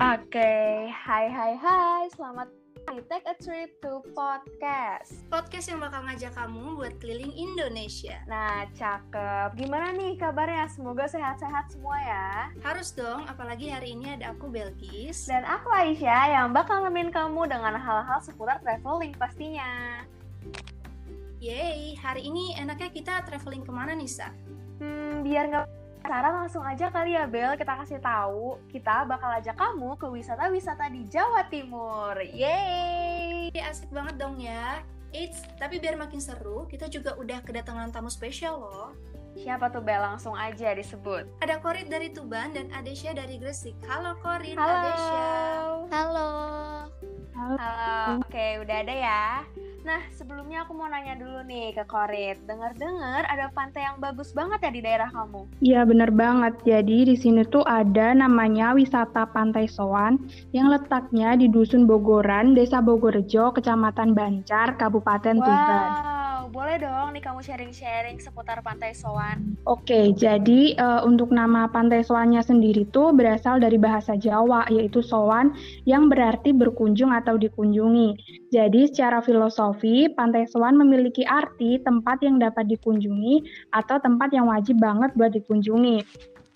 Oke, hai hai hai, selamat di Take a Trip to Podcast. Podcast yang bakal ngajak kamu buat keliling Indonesia. Nah, cakep. Gimana nih kabarnya? Semoga sehat-sehat semua ya. Harus dong, apalagi hari ini ada aku Belkis. Dan aku Aisyah yang bakal nemenin kamu dengan hal-hal seputar traveling pastinya. Yeay, hari ini enaknya kita traveling ke mana nih, Sa? Hmm, biar nggak penasaran langsung aja kali ya Bel, kita kasih tahu kita bakal ajak kamu ke wisata-wisata di Jawa Timur. Yeay! Asik banget dong ya. Eits, tapi biar makin seru, kita juga udah kedatangan tamu spesial loh. Siapa tuh Bel? Langsung aja disebut. Ada Korit dari Tuban dan Adesya dari Gresik. Halo Korit, Halo. Adesya. Halo. Halo, oke udah ada ya. Nah, sebelumnya aku mau nanya dulu nih ke Korit. Dengar-dengar ada pantai yang bagus banget ya di daerah kamu. Iya bener banget. Jadi di sini tuh ada namanya wisata Pantai Soan yang letaknya di Dusun Bogoran, Desa Bogorejo, Kecamatan Bancar, Kabupaten Tuban. Boleh dong nih kamu sharing-sharing seputar Pantai Soan. Oke, jadi eh, untuk nama Pantai Soannya sendiri tuh berasal dari bahasa Jawa yaitu soan yang berarti berkunjung atau dikunjungi. Jadi secara filosofi, Pantai Soan memiliki arti tempat yang dapat dikunjungi atau tempat yang wajib banget buat dikunjungi.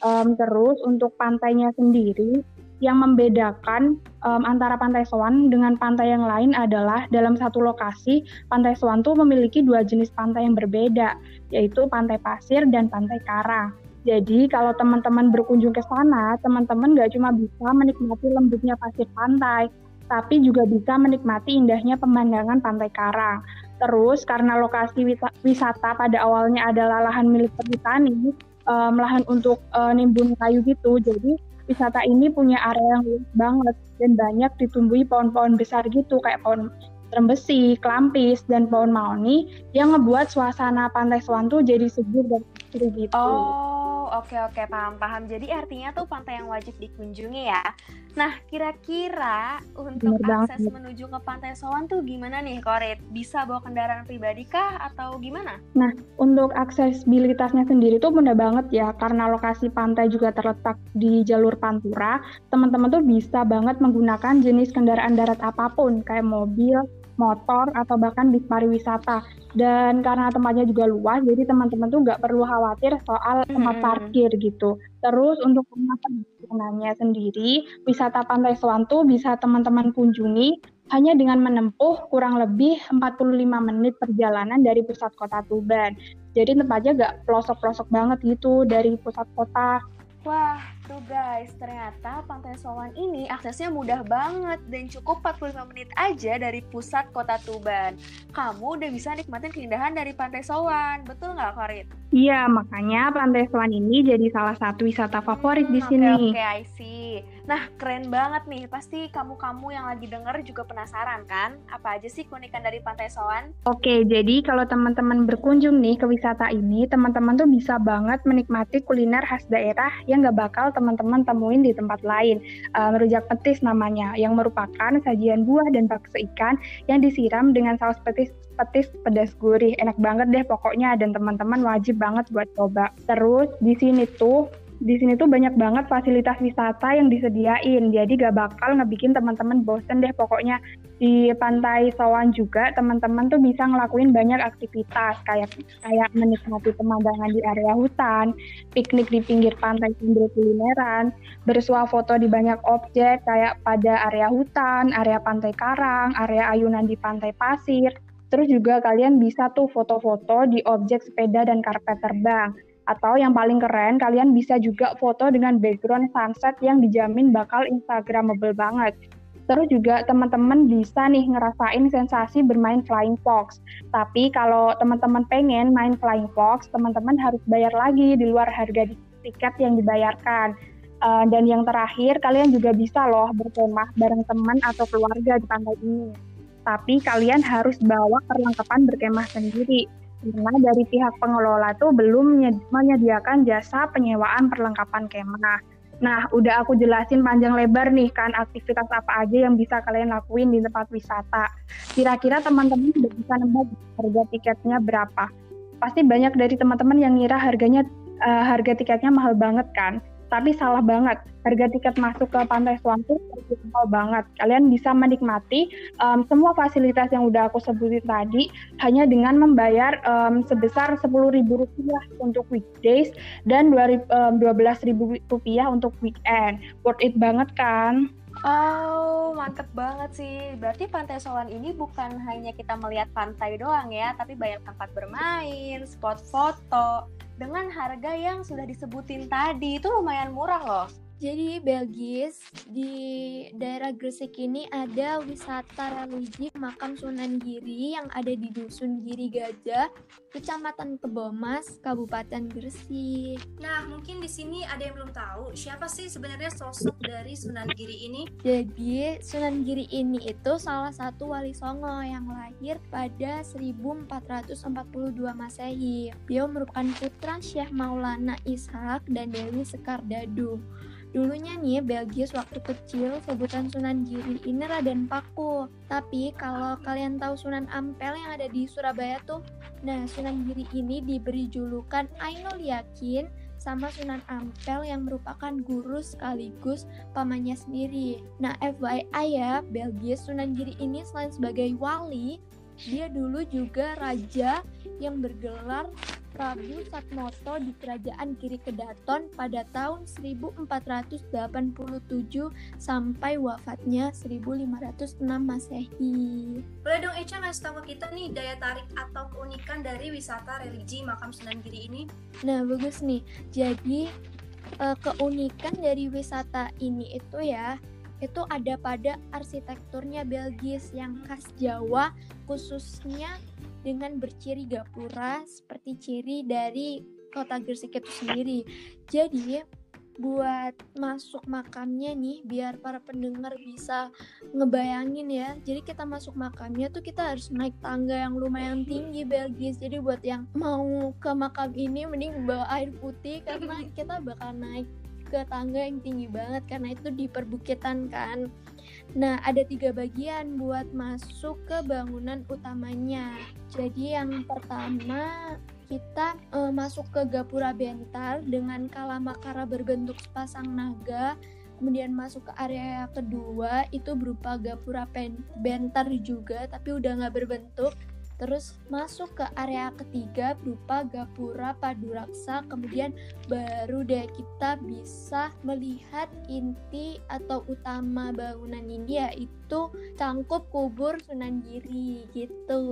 Em, terus untuk pantainya sendiri, yang membedakan em, antara Pantai Soan dengan pantai yang lain adalah dalam satu lokasi, Pantai Soan tuh memiliki dua jenis pantai yang berbeda, yaitu pantai pasir dan pantai karang. Jadi kalau teman-teman berkunjung ke sana, teman-teman nggak cuma bisa menikmati lembutnya pasir pantai, tapi juga bisa menikmati indahnya pemandangan pantai karang. Terus karena lokasi wisata pada awalnya adalah lahan milik perhutani, em, lahan untuk eh, nimbun kayu gitu, jadi wisata ini punya area yang luas banget dan banyak ditumbuhi pohon-pohon besar gitu kayak pohon trembesi, kelampis, dan pohon maoni yang ngebuat suasana pantai Soan tuh jadi sejuk dan seru gitu. Oh, oke oke paham paham. Jadi artinya tuh pantai yang wajib dikunjungi ya. Nah, kira-kira untuk Bener akses banget. menuju ke Pantai Soan tuh gimana nih, Korit? Bisa bawa kendaraan pribadi kah atau gimana? Untuk aksesibilitasnya sendiri tuh mudah banget ya, karena lokasi pantai juga terletak di jalur pantura, teman-teman tuh bisa banget menggunakan jenis kendaraan darat apa pun, kayak mobil, motor, atau bahkan bis pariwisata. Dan karena tempatnya juga luas, jadi teman-teman tuh nggak perlu khawatir soal tempat parkir gitu. Terus untuk perjalanannya sendiri, wisata Pantai tuh bisa teman-teman kunjungi hanya dengan menempuh kurang lebih 45 menit perjalanan dari pusat kota Tuban. Jadi tempatnya nggak pelosok-pelosok banget gitu dari pusat kota. Wah, tuh guys, ternyata Pantai Soan ini aksesnya mudah banget dan cukup 45 menit aja dari pusat kota Tuban. Kamu udah bisa nikmatin keindahan dari Pantai Soan, betul nggak, Korit? Iya, makanya Pantai Soan ini jadi salah satu wisata favorit di Hmm, sini. Oke, oke, I see. Nah, keren banget nih. Pasti kamu-kamu yang lagi denger juga penasaran kan? Apa aja sih keunikan dari Pantai Soan? Oke, jadi kalau teman-teman berkunjung nih ke wisata ini, teman-teman tuh bisa banget menikmati kuliner khas daerah yang nggak bakal teman-teman temuin di tempat lain. Eh, rujak petis namanya, yang merupakan sajian buah dan bakso ikan yang disiram dengan saus petis petis pedas gurih. Enak banget deh pokoknya dan teman-teman wajib banget buat coba. Terus di sini tuh di sini tuh banyak banget fasilitas wisata yang disediain, jadi gak bakal ngebikin teman-teman bosen deh pokoknya di pantai Soan juga teman-teman tuh bisa ngelakuin banyak aktivitas kayak kayak menikmati pemandangan di area hutan, piknik di pinggir pantai sambil kulineran, bersuah foto di banyak objek kayak pada area hutan, area pantai karang, area ayunan di pantai pasir. Terus juga kalian bisa tuh foto-foto di objek sepeda dan karpet terbang. Atau yang paling keren, kalian bisa juga foto dengan background sunset yang dijamin bakal instagramable banget. Terus juga teman-teman bisa nih ngerasain sensasi bermain flying fox. Tapi kalau teman-teman pengen main flying fox, teman-teman harus bayar lagi di luar harga tiket yang dibayarkan. Eh, dan yang terakhir, kalian juga bisa loh berkemah bareng teman atau keluarga di pantai ini. Tapi kalian harus bawa perlengkapan berkemah sendiri. Karena dari pihak pengelola tuh belum menyed- menyediakan jasa penyewaan perlengkapan kemah. Nah, udah aku jelasin panjang lebar nih kan aktivitas apa aja yang bisa kalian lakuin di tempat wisata. Kira-kira teman-teman udah bisa nembak harga tiketnya berapa? Pasti banyak dari teman-teman yang ngira harganya eh, harga tiketnya mahal banget kan. Tapi salah banget, harga tiket masuk ke Pantai Suwan tuh terjangkau banget. Kalian bisa menikmati um, semua fasilitas yang udah aku sebutin tadi hanya dengan membayar um, sebesar Rp10.000 untuk weekdays dan Rp12.000 untuk weekend. Worth it banget kan? Oh, mantep banget sih. Berarti Pantai Solan ini bukan hanya kita melihat pantai doang ya, tapi banyak tempat bermain, spot foto, dengan harga yang sudah disebutin tadi. Itu lumayan murah loh. Jadi Belgis di daerah Gresik ini ada wisata religi makam Sunan Giri yang ada di Dusun Giri Gajah, Kecamatan Kebomas, Kabupaten Gresik. Nah, mungkin di sini ada yang belum tahu siapa sih sebenarnya sosok dari Sunan Giri ini? Jadi Sunan Giri ini itu salah satu wali songo yang lahir pada 1442 Masehi. Beliau merupakan putra Syekh Maulana Ishak dan Dewi Sekar Dadu. Dulunya nih Belgius waktu kecil sebutan Sunan Giri ini Raden Paku. Tapi kalau kalian tahu Sunan Ampel yang ada di Surabaya tuh, nah Sunan Giri ini diberi julukan Ainul Yakin sama Sunan Ampel yang merupakan guru sekaligus pamannya sendiri. Nah FYI ya, Belgius Sunan Giri ini selain sebagai wali, dia dulu juga raja yang bergelar Prabu Satmoto di Kerajaan Kiri Kedaton pada tahun 1487 sampai wafatnya 1506 Masehi. Boleh dong Echa ngasih tahu ke kita nih daya tarik atau keunikan dari wisata religi makam Sunan Giri ini? Nah bagus nih, jadi uh, keunikan dari wisata ini itu ya itu ada pada arsitekturnya Belgis yang khas Jawa khususnya dengan berciri gapura seperti ciri dari kota Gresik itu sendiri. Jadi buat masuk makamnya nih biar para pendengar bisa ngebayangin ya. Jadi kita masuk makamnya tuh kita harus naik tangga yang lumayan tinggi Belgis. Jadi buat yang mau ke makam ini mending bawa air putih karena kita bakal naik ke tangga yang tinggi banget karena itu di perbukitan kan. Nah, ada tiga bagian buat masuk ke bangunan utamanya. Jadi yang pertama kita uh, masuk ke gapura bentar dengan kalamakara berbentuk sepasang naga. Kemudian masuk ke area kedua itu berupa gapura bentar juga tapi udah nggak berbentuk Terus masuk ke area ketiga berupa gapura paduraksa, kemudian baru deh kita bisa melihat inti atau utama bangunan ini yaitu cangkup kubur Sunan Giri gitu.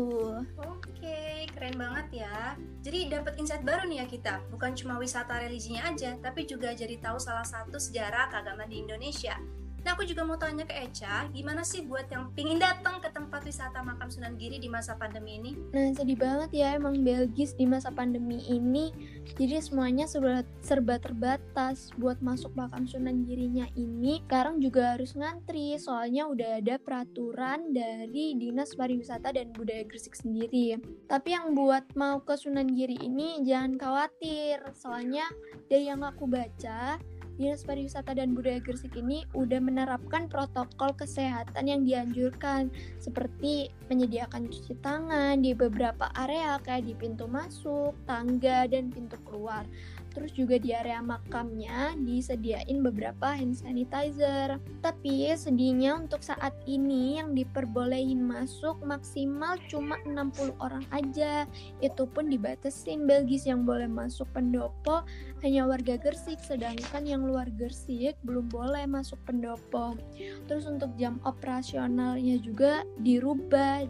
Oke, keren banget ya. Jadi dapat insight baru nih ya kita. Bukan cuma wisata religinya aja, tapi juga jadi tahu salah satu sejarah keagamaan di Indonesia. Nah aku juga mau tanya ke Echa, gimana sih buat yang pingin datang ke tempat wisata makam Sunan Giri di masa pandemi ini? Nah sedih banget ya emang Belgis di masa pandemi ini, jadi semuanya serba, serba terbatas buat masuk makam Sunan Girinya ini. Sekarang juga harus ngantri, soalnya udah ada peraturan dari Dinas Pariwisata dan Budaya Gresik sendiri. Tapi yang buat mau ke Sunan Giri ini jangan khawatir, soalnya dari yang aku baca, Dinas Pariwisata dan Budaya Gresik ini udah menerapkan protokol kesehatan yang dianjurkan seperti menyediakan cuci tangan di beberapa area kayak di pintu masuk, tangga, dan pintu keluar. Terus juga di area makamnya disediain beberapa hand sanitizer. Tapi sedihnya untuk saat ini yang diperbolehin masuk maksimal cuma 60 orang aja. Itu pun dibatasin Belgis yang boleh masuk pendopo hanya warga Gersik sedangkan yang luar Gersik belum boleh masuk pendopo. Terus untuk jam operasionalnya juga dirubah.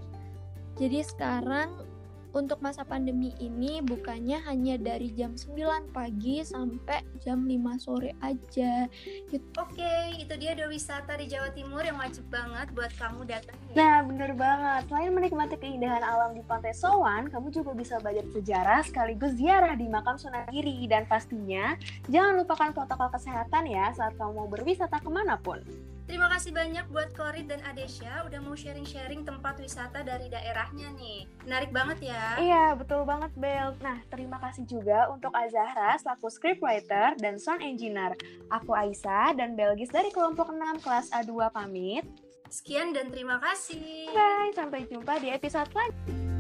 Jadi sekarang untuk masa pandemi ini bukannya hanya dari jam 9 pagi sampai jam 5 sore aja. Gitu. Oke, itu dia dua wisata di Jawa Timur yang wajib banget buat kamu datang. Ya. Nah, bener banget. Selain menikmati keindahan alam di Pantai Sowan, kamu juga bisa belajar sejarah sekaligus ziarah di makam Sunan Giri. Dan pastinya, jangan lupakan protokol kesehatan ya saat kamu mau berwisata ke mana pun. Terima kasih banyak buat Korit dan Adesha udah mau sharing-sharing tempat wisata dari daerahnya nih. Menarik banget ya. Iya, betul banget Bel. Nah, terima kasih juga untuk Azahra selaku scriptwriter dan sound engineer. Aku Aisyah dan Belgis dari kelompok 6 kelas A2 pamit. Sekian dan terima kasih. Bye, sampai jumpa di episode selanjutnya.